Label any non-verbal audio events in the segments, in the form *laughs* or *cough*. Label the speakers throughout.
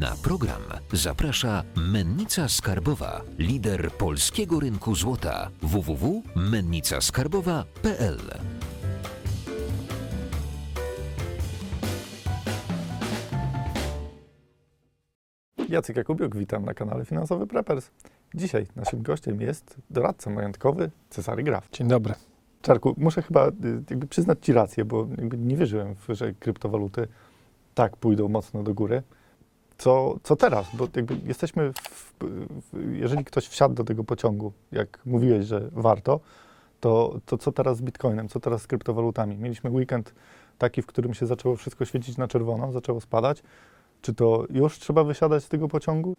Speaker 1: Na program zaprasza Mennica Skarbowa, lider polskiego rynku złota www.mennicaskarbowa.pl.
Speaker 2: Jacek Jakubiuk, witam na kanale Finansowy Preppers. Dzisiaj naszym gościem jest doradca majątkowy Cezary Graf.
Speaker 3: Dzień dobry.
Speaker 2: Czarku, muszę chyba y, jakby przyznać Ci rację, bo jakby nie wierzyłem, w, że kryptowaluty tak pójdą mocno do góry. Co, co teraz? Bo jakby jesteśmy, w, w, jeżeli ktoś wsiadł do tego pociągu, jak mówiłeś, że warto, to, to co teraz z Bitcoinem, co teraz z kryptowalutami? Mieliśmy weekend taki, w którym się zaczęło wszystko świecić na czerwono, zaczęło spadać. Czy to już trzeba wysiadać z tego pociągu?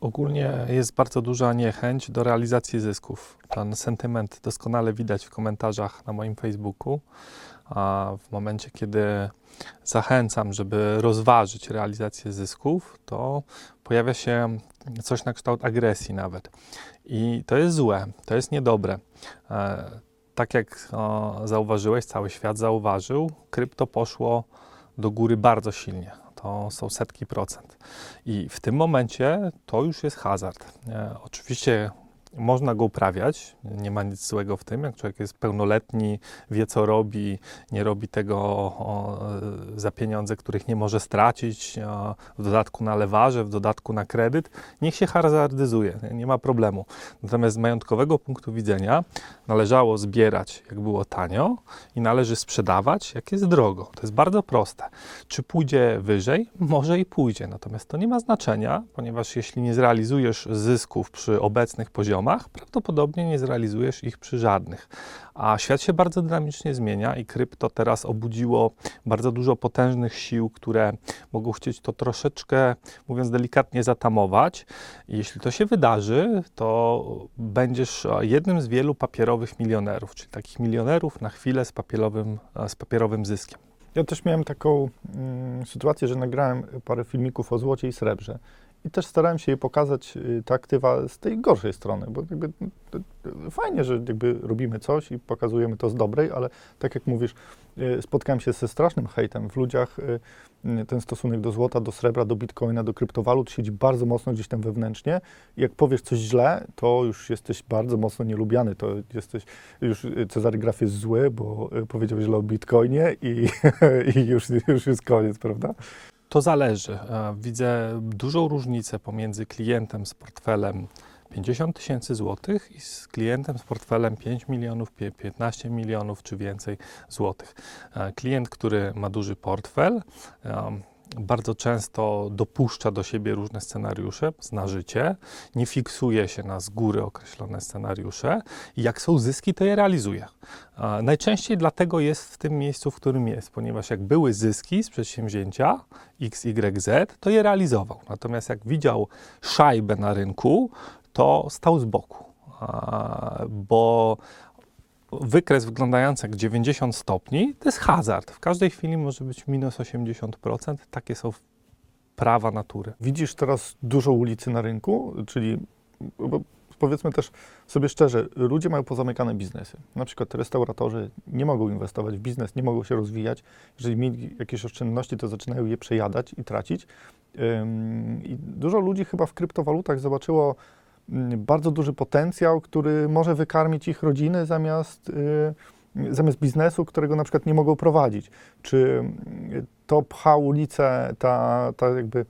Speaker 3: Ogólnie jest bardzo duża niechęć do realizacji zysków. Ten sentyment doskonale widać w komentarzach na moim Facebooku. A w momencie, kiedy zachęcam, żeby rozważyć realizację zysków, to pojawia się coś na kształt agresji nawet. I to jest złe, to jest niedobre. E, tak jak zauważyłeś, cały świat zauważył, krypto poszło do góry bardzo silnie to są setki procent. I w tym momencie to już jest hazard. E, oczywiście można go uprawiać, nie ma nic złego w tym, jak człowiek jest pełnoletni, wie co robi, nie robi tego o, za pieniądze, których nie może stracić, o, w dodatku na lewarze, w dodatku na kredyt, niech się hazardyzuje, nie ma problemu. Natomiast z majątkowego punktu widzenia należało zbierać, jak było tanio i należy sprzedawać, jak jest drogo. To jest bardzo proste. Czy pójdzie wyżej? Może i pójdzie, natomiast to nie ma znaczenia, ponieważ jeśli nie zrealizujesz zysków przy obecnych poziomach, poziomach, prawdopodobnie nie zrealizujesz ich przy żadnych. A świat się bardzo dynamicznie zmienia i krypto teraz obudziło bardzo dużo potężnych sił, które mogą chcieć to troszeczkę, mówiąc delikatnie, zatamować. I jeśli to się wydarzy, to będziesz jednym z wielu papierowych milionerów, czyli takich milionerów na chwilę z papierowym, z papierowym zyskiem.
Speaker 2: Ja też miałem taką mm, sytuację, że nagrałem parę filmików o złocie i srebrze. I też starałem się jej pokazać y, te aktywa z tej gorszej strony, bo jakby y, fajnie, że jakby robimy coś i pokazujemy to z dobrej, ale tak jak mówisz, y, spotkałem się ze strasznym hejtem w ludziach. Ten stosunek do złota, do srebra, do bitcoina, do kryptowalut siedzi bardzo mocno gdzieś tam wewnętrznie. Jak powiesz coś źle, to już jesteś bardzo mocno nielubiany. To jesteś, już Cezary Graf jest zły, bo powiedział źle o bitcoinie i, *laughs* i już, już jest koniec, prawda?
Speaker 3: To zależy. E, widzę dużą różnicę pomiędzy klientem z portfelem 50 tysięcy złotych i z klientem z portfelem 5 milionów, 15 milionów czy więcej złotych. E, klient, który ma duży portfel, bardzo często dopuszcza do siebie różne scenariusze, zna życie, nie fiksuje się na z góry określone scenariusze i jak są zyski, to je realizuje. Najczęściej dlatego jest w tym miejscu, w którym jest, ponieważ jak były zyski z przedsięwzięcia X, Y, Z, to je realizował. Natomiast jak widział szajbę na rynku, to stał z boku. Bo wykres wyglądający jak 90 stopni to jest hazard. W każdej chwili może być minus 80%. Takie są prawa natury.
Speaker 2: Widzisz teraz dużo ulicy na rynku, czyli powiedzmy też sobie szczerze, ludzie mają pozamykane biznesy. Na przykład restauratorzy nie mogą inwestować w biznes, nie mogą się rozwijać. Jeżeli mieli jakieś oszczędności, to zaczynają je przejadać i tracić. I dużo ludzi chyba w kryptowalutach zobaczyło bardzo duży potencjał, który może wykarmić ich rodziny zamiast, y, zamiast biznesu, którego na przykład nie mogą prowadzić. Czy y, to pcha ulicę, ta, ta jakby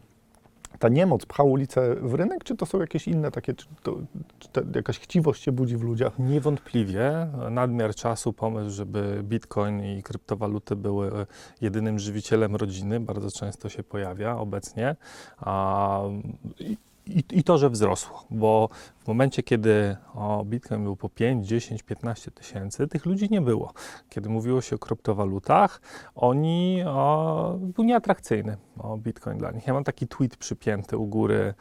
Speaker 2: ta niemoc pcha ulicę w rynek, czy to są jakieś inne takie, czy, to, czy jakaś chciwość się budzi w ludziach?
Speaker 3: Niewątpliwie nadmiar czasu, pomysł, żeby bitcoin i kryptowaluty były jedynym żywicielem rodziny, bardzo często się pojawia obecnie. A, i, i, to, że wzrosło, bo w momencie, kiedy o, Bitcoin był po 5, 10, 15 tysięcy, tych ludzi nie było. Kiedy mówiło się o kryptowalutach, oni o, był nieatrakcyjny o, Bitcoin dla nich. Ja mam taki tweet przypięty u góry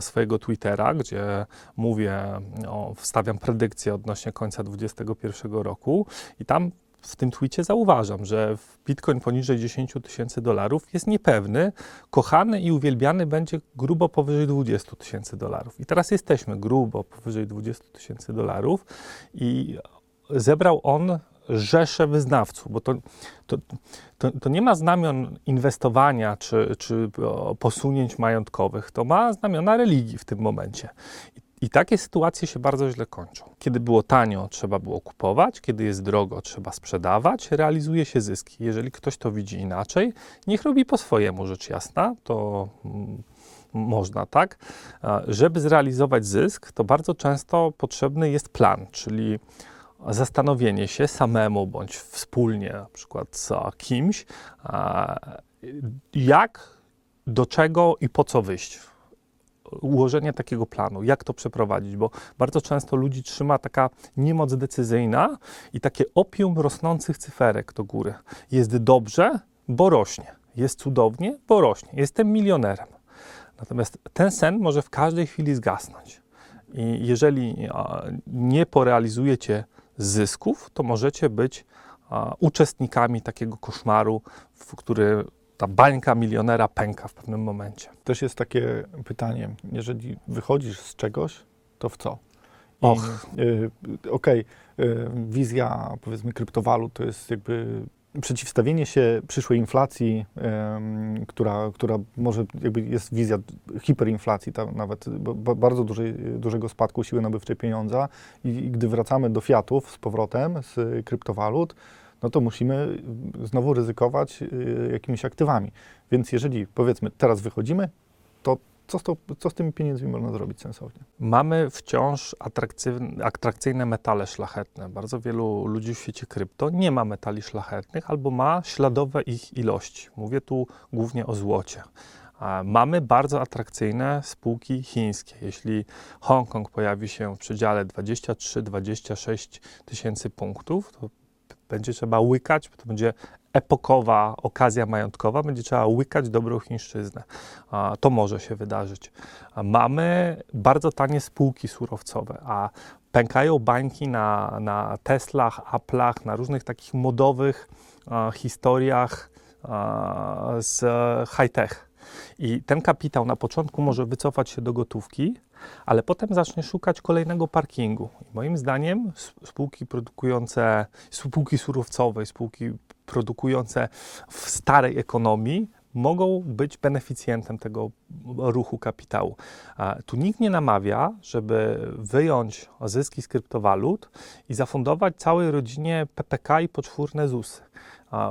Speaker 3: swojego Twittera, gdzie mówię, o, wstawiam predykcję odnośnie końca 2021 roku i tam w tym twicie zauważam, że bitcoin poniżej 10 tysięcy dolarów jest niepewny, kochany i uwielbiany będzie grubo powyżej 20 tysięcy dolarów. I teraz jesteśmy grubo powyżej 20 tysięcy dolarów i zebrał on rzesze wyznawców, bo to, to, to, to nie ma znamion inwestowania czy, czy posunięć majątkowych, to ma znamiona religii w tym momencie. I, I takie sytuacje się bardzo źle kończą. Kiedy było tanio, trzeba było kupować, kiedy jest drogo, trzeba sprzedawać, realizuje się zyski. Jeżeli ktoś to widzi inaczej, niech robi po swojemu, rzecz jasna, to mm, można, tak? Żeby zrealizować zysk, to bardzo często potrzebny jest plan, czyli zastanowienie się samemu bądź wspólnie, na przykład z kimś, jak, do czego i po co wyjść. Ułożenie takiego planu, jak to przeprowadzić, bo bardzo często ludzi trzyma taka niemoc decyzyjna i takie opium rosnących cyferek do góry. Jest dobrze, bo rośnie. Jest cudownie, bo rośnie. Jestem milionerem. Natomiast ten sen może w każdej chwili zgasnąć. I jeżeli nie porealizujecie zysków, to możecie być uczestnikami takiego koszmaru, w który ta bańka milionera pęka w pewnym momencie.
Speaker 2: Też jest takie pytanie, jeżeli wychodzisz z czegoś, to w co? I,
Speaker 3: Och.
Speaker 2: y, Okej, y, wizja powiedzmy kryptowalut to jest jakby przeciwstawienie się przyszłej inflacji, em, która, która może jakby jest wizja hiperinflacji, tam nawet ba- ba- bardzo dużej, dużego spadku siły nabywczej pieniądza i, i gdy wracamy do fiatów z powrotem z kryptowalut, no to musimy znowu ryzykować y, jakimiś aktywami. Więc jeżeli powiedzmy teraz wychodzimy, to co z, to, co z tymi pieniędzmi można zrobić sensownie?
Speaker 3: Mamy wciąż atrakcyjne, metale szlachetne. Bardzo wielu ludzi w świecie krypto nie ma metali szlachetnych albo ma śladowe ich ilości. Mówię tu głównie o złocie. Mamy bardzo atrakcyjne spółki chińskie. Jeśli Hongkong pojawi się w przedziale 23-26 tysięcy punktów, to będzie trzeba łykać, bo to będzie epokowa okazja majątkowa, będzie trzeba łykać dobrą chińszczyznę. To może się wydarzyć. Mamy bardzo tanie spółki surowcowe, a pękają bańki na, na Teslach, Apple'ach, na różnych takich modowych historiach z high-tech. I ten kapitał na początku może wycofać się do gotówki, ale potem zacznie szukać kolejnego parkingu. I moim zdaniem spółki produkujące, spółki surowcowe, spółki produkujące w starej ekonomii mogą być beneficjentem tego ruchu kapitału. Tu nikt nie namawia, żeby wyjąć zyski z kryptowalut i zafundować całej rodzinie PPK i poczwórne ZUSy,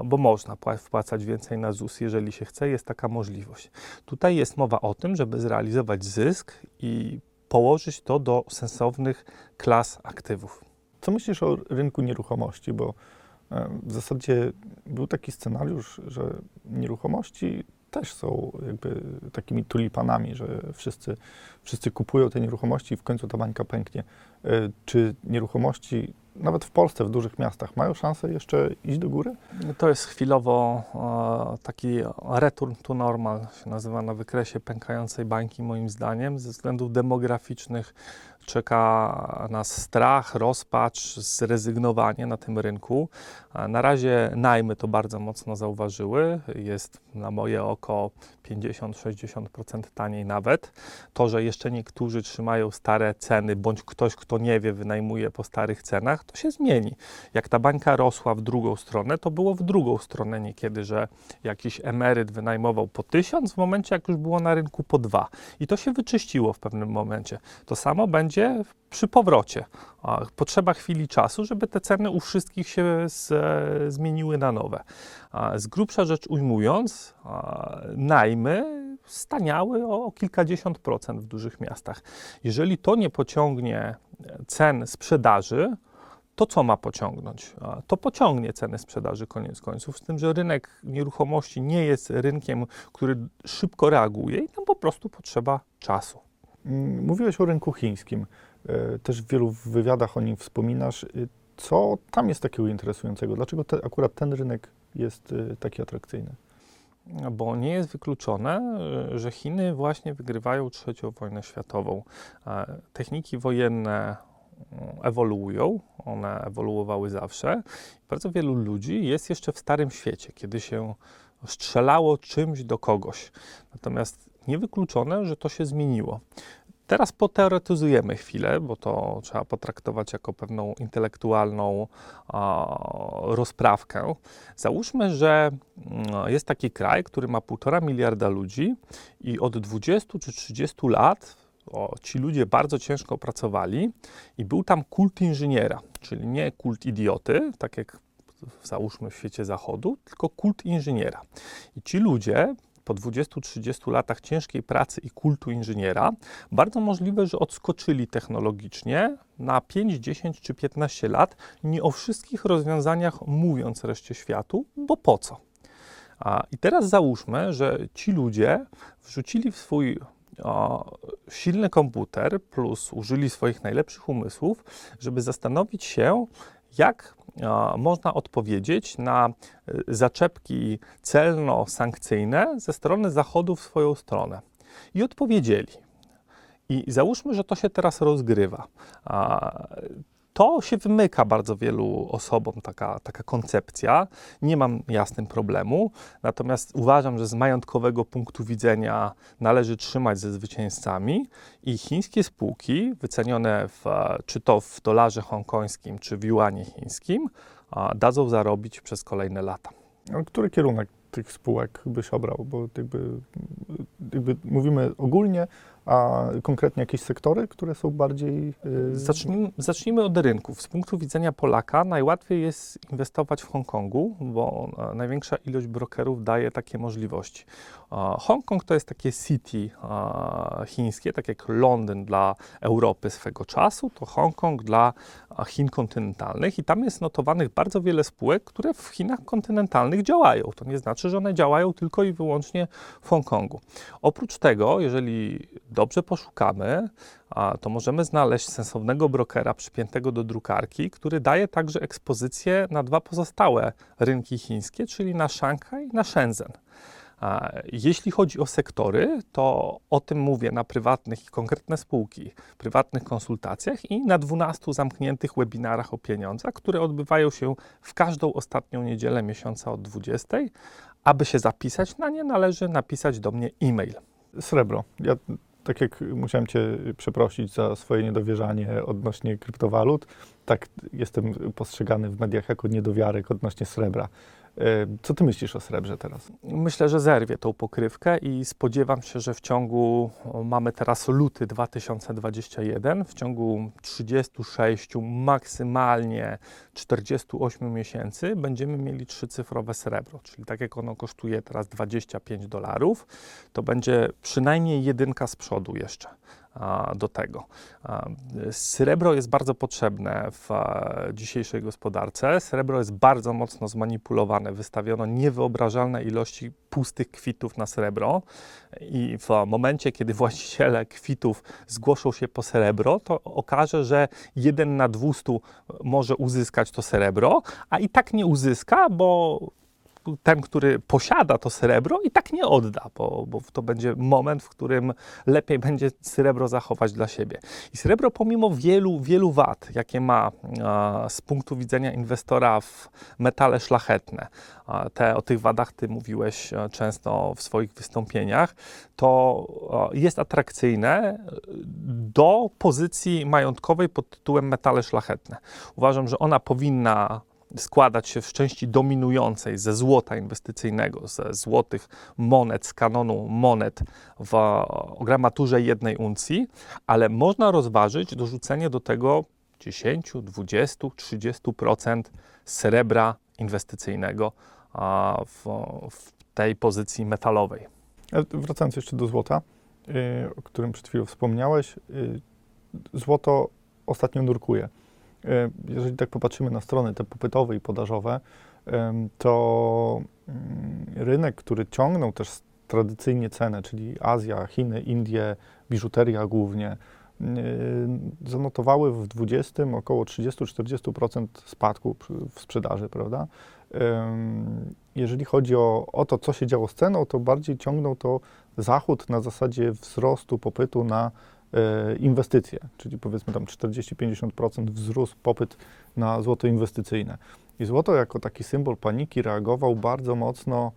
Speaker 3: bo można pła- wpłacać więcej na ZUS, jeżeli się chce, jest taka możliwość. Tutaj jest mowa o tym, żeby zrealizować zysk i położyć to do sensownych klas aktywów.
Speaker 2: Co myślisz o rynku nieruchomości? Bo w zasadzie był taki scenariusz, że nieruchomości też są jakby takimi tulipanami, że wszyscy, wszyscy kupują te nieruchomości i w końcu ta bańka pęknie. E, Czy nieruchomości, nawet w Polsce, w dużych miastach, mają szansę jeszcze iść do góry?
Speaker 3: To jest chwilowo e, taki return to normal, się nazywa na wykresie pękającej bańki, moim zdaniem. Ze względów demograficznych czeka nas strach, rozpacz, zrezygnowanie na tym rynku. Na razie najmy to bardzo mocno zauważyły. Jest na moje oko 50-60% taniej nawet. To, że jeszcze niektórzy trzymają stare ceny, bądź ktoś, kto nie wie, wynajmuje po starych cenach, to się zmieni. Jak ta bańka rosła w drugą stronę, to było w drugą stronę niekiedy, że jakiś emeryt wynajmował po tysiąc, w momencie jak już było na rynku po dwa. I to się wyczyściło w pewnym momencie. To samo będzie przy powrocie. Potrzeba chwili czasu, żeby te ceny u wszystkich się z, zmieniły na nowe. Z grubsza rzecz ujmując, najmy staniały o, o kilkadziesiąt procent w dużych miastach. Jeżeli to nie pociągnie cen sprzedaży, to co ma pociągnąć? To pociągnie ceny sprzedaży koniec końców, z tym, że rynek nieruchomości nie jest rynkiem, który szybko reaguje i tam po prostu potrzeba czasu.
Speaker 2: Mówiłeś o rynku chińskim. E, Też w wielu wywiadach o nim wspominasz. Y, Co tam jest takiego interesującego? Dlaczego te, akurat ten rynek jest y, taki atrakcyjny?
Speaker 3: Bo nie jest wykluczone, że Chiny właśnie wygrywają trzecią wojnę światową. E, Techniki wojenne mm, ewoluują, one ewoluowały zawsze. Bardzo wielu ludzi jest jeszcze w starym świecie, kiedy się strzelało czymś do kogoś. Natomiast niewykluczone, że to się zmieniło. teraz poteoretyzujemy chwilę, bo to trzeba potraktować jako pewną intelektualną rozprawkę. Załóżmy, że mm, jest taki kraj, który ma półtora miliarda ludzi i od 20 czy 30 lat o, ci ludzie bardzo ciężko pracowali i był tam kult inżyniera, czyli nie kult idioty, tak jak załóżmy w świecie zachodu, tylko kult inżyniera. I ci ludzie po 20-30 latach ciężkiej pracy i kultu inżyniera, bardzo możliwe, że odskoczyli technologicznie na 5, 10 czy 15 lat, nie o wszystkich rozwiązaniach mówiąc reszcie światu, bo po co? A, I teraz załóżmy, że ci ludzie wrzucili w swój o, silny komputer plus użyli swoich najlepszych umysłów, żeby zastanowić się, jak można odpowiedzieć na y, zaczepki celno-sankcyjne ze strony Zachodu w swoją stronę. I odpowiedzieli. I załóżmy, że to się teraz rozgrywa. To się wymyka bardzo wielu osobom, taka, taka koncepcja. Nie mam jasnym problemu, natomiast uważam, że z majątkowego punktu widzenia należy trzymać ze zwycięzcami i chińskie spółki, wycenione w, czy to w dolarze hongkońskim, czy w juanie chińskim, dadzą zarobić przez kolejne lata.
Speaker 2: Który kierunek tych spółek byś obrał? Bo jakby, jakby mówimy ogólnie, a konkretnie jakieś sektory, które są bardziej... Yy,
Speaker 3: Zacznijmy, zacznijmy od rynków. Z punktu widzenia Polaka najłatwiej jest inwestować w Hongkongu, bo największa ilość brokerów daje takie możliwości. Hongkong to jest takie city chińskie, tak jak Londyn dla Europy swego czasu, to Hongkong dla Chin kontynentalnych i tam jest notowanych bardzo wiele spółek, które w Chinach kontynentalnych działają. To nie znaczy, że one działają tylko i wyłącznie w Hongkongu. Oprócz tego, jeżeli dobrze poszukamy, to możemy znaleźć sensownego brokera przypiętego do drukarki, który daje także ekspozycję na dwa pozostałe rynki chińskie, czyli na Szanghaj i na Shenzhen. Jeśli chodzi o sektory, to o tym mówię na prywatnych i konkretne spółki, prywatnych konsultacjach i na 12 zamkniętych webinarach o pieniądzach, które odbywają się w każdą ostatnią niedzielę miesiąca od 20. Aby się zapisać na nie, należy napisać do mnie e-mail.
Speaker 2: Srebro. Ja tak jak musiałem Cię przeprosić za swoje niedowierzanie odnośnie kryptowalut, tak jestem postrzegany w mediach jako niedowiarek odnośnie srebra. Co Ty myślisz o srebrze teraz?
Speaker 3: Myślę, że zerwie tą pokrywkę i spodziewam się, że w ciągu, mamy teraz luty 2021, w ciągu 36, maksymalnie 48 miesięcy będziemy mieli trzycyfrowe srebro, czyli tak jak ono kosztuje teraz 25 dolarów, to będzie przynajmniej jedynka z przodu jeszcze do tego. Srebro jest bardzo potrzebne w dzisiejszej gospodarce. Srebro jest bardzo mocno zmanipulowane. Wystawiono niewyobrażalne ilości pustych kwitów na srebro i w momencie, kiedy właściciele kwitów zgłoszą się po srebro, to okaże, że jeden na 200 może uzyskać to srebro, a i tak nie uzyska, bo ten, który posiada to srebro i tak nie odda, bo, bo to będzie moment, w którym lepiej będzie srebro zachować dla siebie. I srebro pomimo wielu, wielu wad, jakie ma e, z punktu widzenia inwestora w metale szlachetne, a te, o tych wadach ty mówiłeś e, często w swoich wystąpieniach, to e, jest atrakcyjne e, do pozycji majątkowej pod tytułem metale szlachetne. Uważam, że ona powinna składać się w części dominującej ze złota inwestycyjnego, ze złotych monet, z kanonu monet w gramaturze jednej uncji, ale można rozważyć dorzucenie do tego 10, 20, 30% srebra inwestycyjnego w, w tej pozycji metalowej.
Speaker 2: Ale Wracając jeszcze do złota, y, o którym przed chwilą wspomniałeś, y, złoto ostatnio nurkuje. Y, Jeżeli tak popatrzymy na strony te popytowe i podażowe, to mm, rynek, który ciągnął też tradycyjnie cenę, czyli Azja, Chiny, Indie, biżuteria głównie, y, zanotowały w 20 około 30-40% spadku w sprzedaży, prawda? Jeżeli chodzi o, o to, co się działo z ceną, to bardziej ciągnął to Zachód na zasadzie wzrostu popytu na e, inwestycje, czyli powiedzmy tam 40-50% wzrósł popyt na złoto inwestycyjne. I złoto jako taki symbol paniki reagował bardzo mocno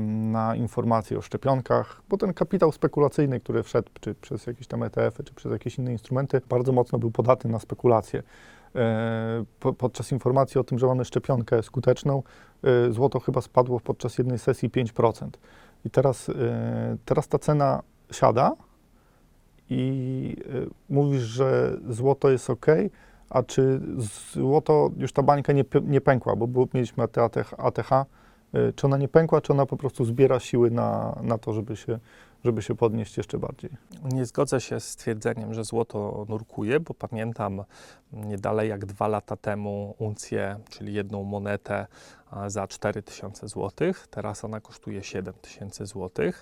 Speaker 2: na informacje o szczepionkach, bo ten kapitał spekulacyjny, który wszedł czy przez jakieś tam ETF-y, czy przez jakieś inne instrumenty, bardzo mocno był podatny na spekulacje. E, po, podczas informacji o tym, że mamy szczepionkę skuteczną, e, złoto chyba spadło podczas jednej sesji 5%. I teraz, e, teraz ta cena siada i e, mówisz, że złoto jest ok, a czy złoto, już ta bańka nie, nie pękła, bo mieliśmy ATH, ATH, e, czy ona nie pękła, czy ona po prostu zbiera siły na, na to, żeby się, żeby się podnieść jeszcze bardziej?
Speaker 3: Nie zgodzę się z stwierdzeniem, że złoto nurkuje, bo pamiętam nie dalej jak dwa lata temu uncję, czyli jedną monetę za 4000 zł. Teraz ona kosztuje 7000 zł,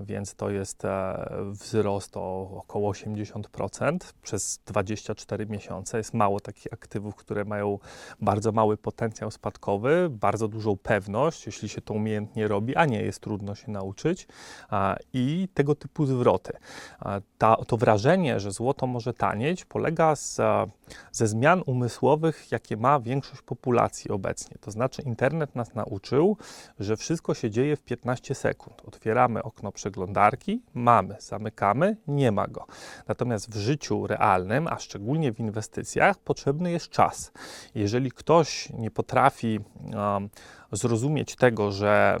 Speaker 3: więc to jest e, wzrost o około 80% przez 24 miesiące. Jest mało takich aktywów, które mają bardzo mały potencjał spadkowy, bardzo dużą pewność, jeśli się to umiejętnie robi, a nie jest trudno się nauczyć. I tego typu zwroty. Ta, to wrażenie, że złoto może tanieć, polega z, e, ze zmian umysłowych, jakie ma większość populacji obecnie. To znaczy, internet nas nauczył, że wszystko się dzieje w 15 sekund. Otwieramy okno przeglądarki, mamy, zamykamy, nie ma go. Natomiast w życiu realnym, a szczególnie w inwestycjach, potrzebny jest czas. Jeżeli ktoś nie potrafi um, zrozumieć tego, że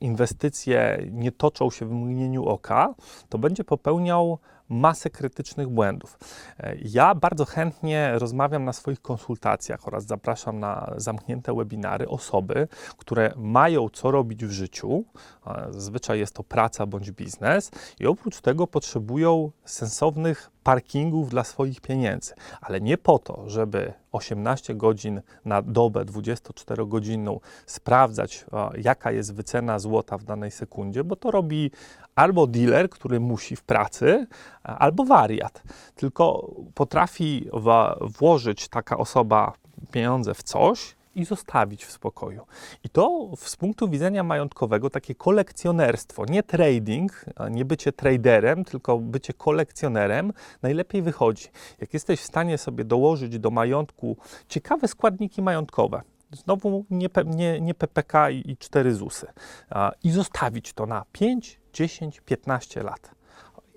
Speaker 3: inwestycje nie toczą się w mgnieniu oka, to będzie popełniał masę krytycznych błędów. E, Ja bardzo chętnie rozmawiam na swoich konsultacjach oraz zapraszam na zamknięte webinary osoby, które mają co robić w życiu. Zazwyczaj jest to praca bądź biznes i oprócz tego potrzebują sensownych parkingów dla swoich pieniędzy, ale nie po to, żeby 18 godzin na dobę 24-godzinną sprawdzać, jaka jest wycena złota w danej sekundzie, bo to robi albo dealer, który musi w pracy, albo wariat. Tylko potrafi włożyć taka osoba pieniądze w coś i zostawić w spokoju. I to z punktu widzenia majątkowego takie kolekcjonerstwo, nie trading, nie bycie traderem, tylko bycie kolekcjonerem najlepiej wychodzi. Jak jesteś w stanie sobie dołożyć do majątku ciekawe składniki majątkowe, znowu nie, nie, nie PPK i, i 4 ZUSy, i zostawić to na 5, 10, 15 lat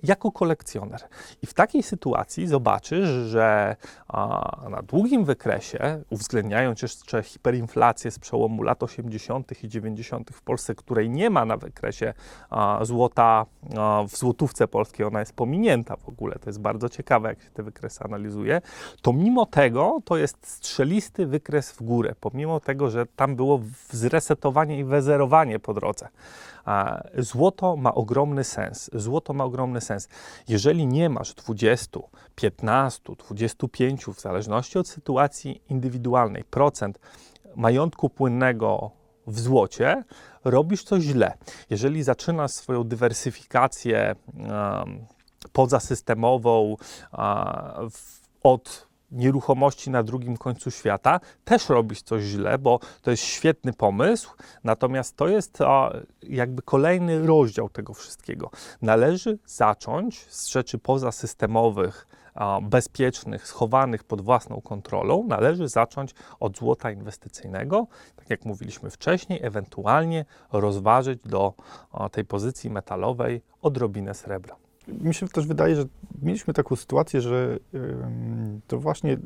Speaker 3: jako kolekcjoner. I w takiej sytuacji zobaczysz, że a, na długim wykresie, uwzględniając jeszcze hiperinflację z przełomu lat 80. i 90. w Polsce, której nie ma na wykresie a, złota a, w złotówce polskiej, ona jest pominięta w ogóle, to jest bardzo ciekawe, jak się te wykresy analizuje, to mimo tego to jest strzelisty wykres w górę, pomimo tego, że tam było zresetowanie i wezerowanie po drodze. Złoto ma ogromny sens. Złoto ma ogromny sens. Jeżeli nie masz 20, 15, 25, w zależności od sytuacji indywidualnej, procent majątku płynnego w złocie, robisz coś źle. Jeżeli zaczynasz swoją dywersyfikację um, pozasystemową w, od nieruchomości na drugim końcu świata, też robisz coś źle, bo to jest świetny pomysł, natomiast to jest a, jakby kolejny rozdział tego wszystkiego. Należy zacząć z rzeczy pozasystemowych, bezpiecznych, schowanych pod własną kontrolą, należy zacząć od złota inwestycyjnego, tak jak mówiliśmy wcześniej, ewentualnie rozważyć do tej pozycji metalowej odrobinę srebra.
Speaker 2: Mi się też wydaje, że mieliśmy taką sytuację, że to właśnie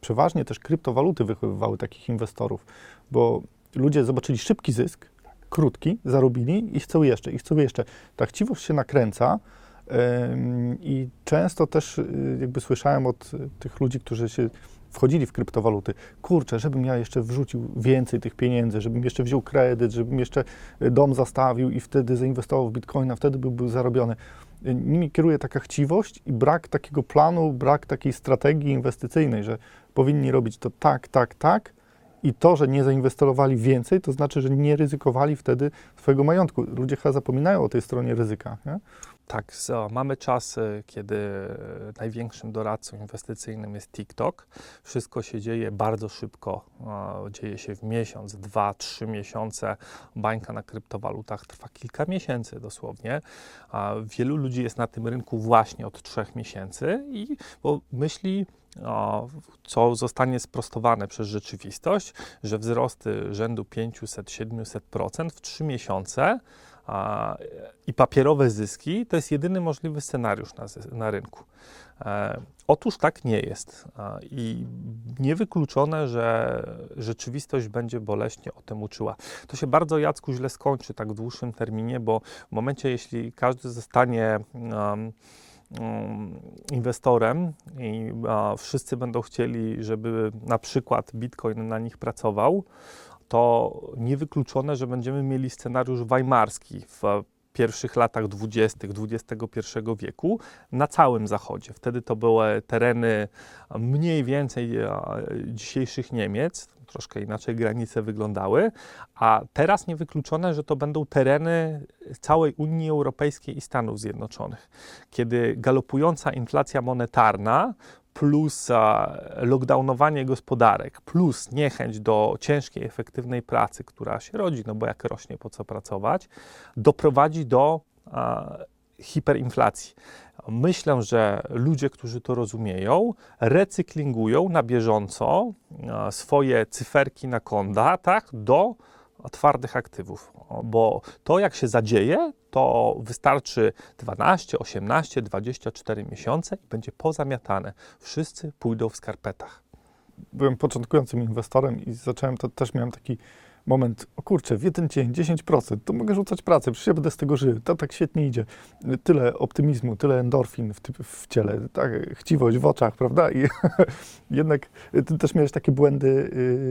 Speaker 2: przeważnie też kryptowaluty wychowywały takich inwestorów, bo ludzie zobaczyli szybki zysk, krótki, zarobili i chcą jeszcze, i chcą jeszcze. Ta chciwość się nakręca i często też y, jakby słyszałem od tych ludzi, którzy się wchodzili w kryptowaluty, kurczę, żebym ja jeszcze wrzucił więcej tych pieniędzy, żebym jeszcze wziął kredyt, żebym jeszcze dom zastawił i wtedy zainwestował w bitcoina, wtedy by był zarobiony nimi kieruje taka chciwość i brak takiego planu, brak takiej strategii inwestycyjnej, że powinni robić to tak, tak, tak i to, że nie zainwestowali więcej, to znaczy, że nie ryzykowali wtedy swojego majątku. Ludzie chyba zapominają o tej stronie ryzyka. Nie?
Speaker 3: Tak, so, mamy czasy, kiedy największym doradcą inwestycyjnym jest TikTok. Wszystko się dzieje bardzo szybko, dzieje się w miesiąc, dwa, trzy miesiące. Bańka na kryptowalutach trwa kilka miesięcy dosłownie. Wielu ludzi jest na tym rynku właśnie od trzech miesięcy i bo myśli, o, co zostanie sprostowane przez rzeczywistość, że wzrosty rzędu 500-700% w 3 miesiące a, i papierowe zyski to jest jedyny możliwy scenariusz na, na rynku. E, otóż tak nie jest i niewykluczone, że rzeczywistość będzie boleśnie o tym uczyła. To się bardzo, Jacku, źle skończy tak w dłuższym terminie, bo w momencie, jeśli każdy zostanie um, inwestorem i a, wszyscy będą chcieli, żeby na przykład Bitcoin na nich pracował, to niewykluczone, że będziemy mieli scenariusz weimarski w pierwszych latach dwudziestych XXI wieku na całym zachodzie. Wtedy to były tereny mniej więcej e, dzisiejszych Niemiec, troszkę inaczej granice wyglądały, a teraz niewykluczone, że to będą tereny całej Unii Europejskiej i Stanów Zjednoczonych, kiedy galopująca inflacja monetarna plus lockdownowanie gospodarek, plus niechęć do ciężkiej, efektywnej pracy, która się rodzi, no bo jak rośnie, po co pracować, doprowadzi do a, hiperinflacji. Myślę, że ludzie, którzy to rozumieją, recyklingują na bieżąco swoje cyferki na kontach do twardych aktywów, bo to jak się zadzieje, to wystarczy 12, 18, 24 miesiące i będzie pozamiatane. Wszyscy pójdą w skarpetach.
Speaker 2: byłem początkującym inwestorem i zacząłem, to też miałem taki moment, o kurczę, w jeden dzień 10%, to mogę rzucać pracę, przecież ja będę z tego żył, to tak świetnie idzie. Tyle optymizmu, tyle endorfin w, w ciele, tak, chciwość w oczach, prawda? I *laughs* jednak ty też miałeś takie błędy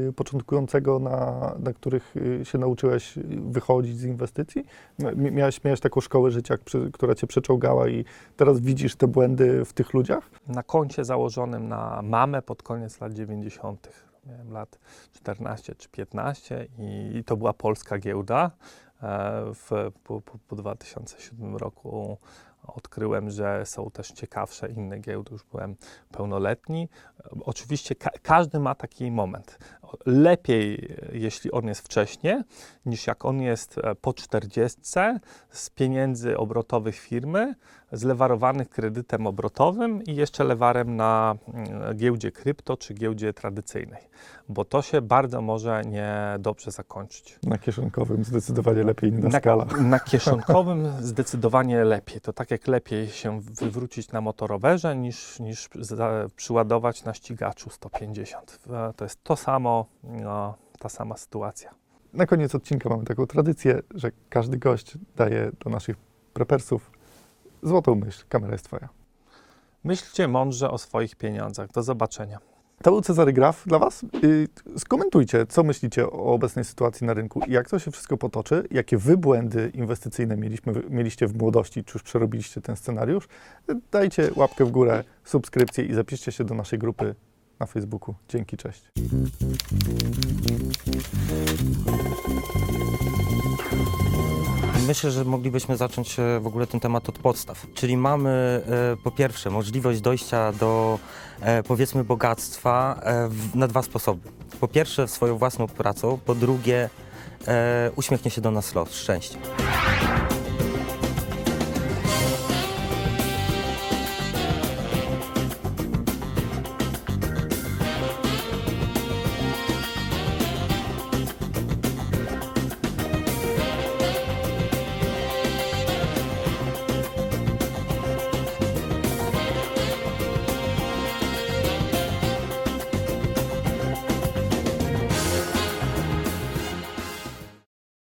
Speaker 2: y, początkującego, na, na których y, się nauczyłeś wychodzić z inwestycji? Mi- Miałeś, miałeś taką szkołę życia, która cię przeczołgała i teraz widzisz te błędy w tych ludziach?
Speaker 3: Na koncie założonym na mamę pod koniec lat 90. Miałem lat 14 czy 15 i, i to była polska giełda. E, W, po, po, po 2007 roku odkryłem, że są też ciekawsze inne giełdy, już byłem pełnoletni. Oczywiście ka- każdy ma taki moment. Lepiej, jeśli on jest wcześnie, niż jak on jest e, po 40 z pieniędzy obrotowych firmy, zlewarowanych kredytem obrotowym i jeszcze lewarem na mm, giełdzie krypto czy giełdzie tradycyjnej, bo to się bardzo może niedobrze zakończyć.
Speaker 2: Na kieszonkowym zdecydowanie lepiej inna
Speaker 3: Na,
Speaker 2: skala.
Speaker 3: na kieszonkowym *laughs* zdecydowanie lepiej. To tak jak lepiej się wywrócić na motorowerze niż, niż przyładować na ścigaczu 150. E, To jest to samo, no, ta sama sytuacja.
Speaker 2: Na koniec odcinka mamy taką tradycję, że każdy gość daje do naszych prepersów złotą myśl. Kamera jest twoja.
Speaker 3: Myślcie mądrze o swoich pieniądzach. Do zobaczenia.
Speaker 2: To był Cezary Graf dla Was. Yy, Skomentujcie, co myślicie o obecnej sytuacji na rynku i jak to się wszystko potoczy, jakie wy błędy inwestycyjne mieliśmy, mieliście w młodości, czy już przerobiliście ten scenariusz. Dajcie łapkę w górę, subskrypcję i zapiszcie się do naszej grupy na Facebooku. Dzięki, cześć.
Speaker 4: Myślę, że moglibyśmy zacząć e, w ogóle ten temat od podstaw. Czyli mamy e, po pierwsze możliwość dojścia do e, powiedzmy bogactwa na dwa sposoby. Po pierwsze swoją własną pracą, po drugie uśmiechnie się do nas los, szczęście.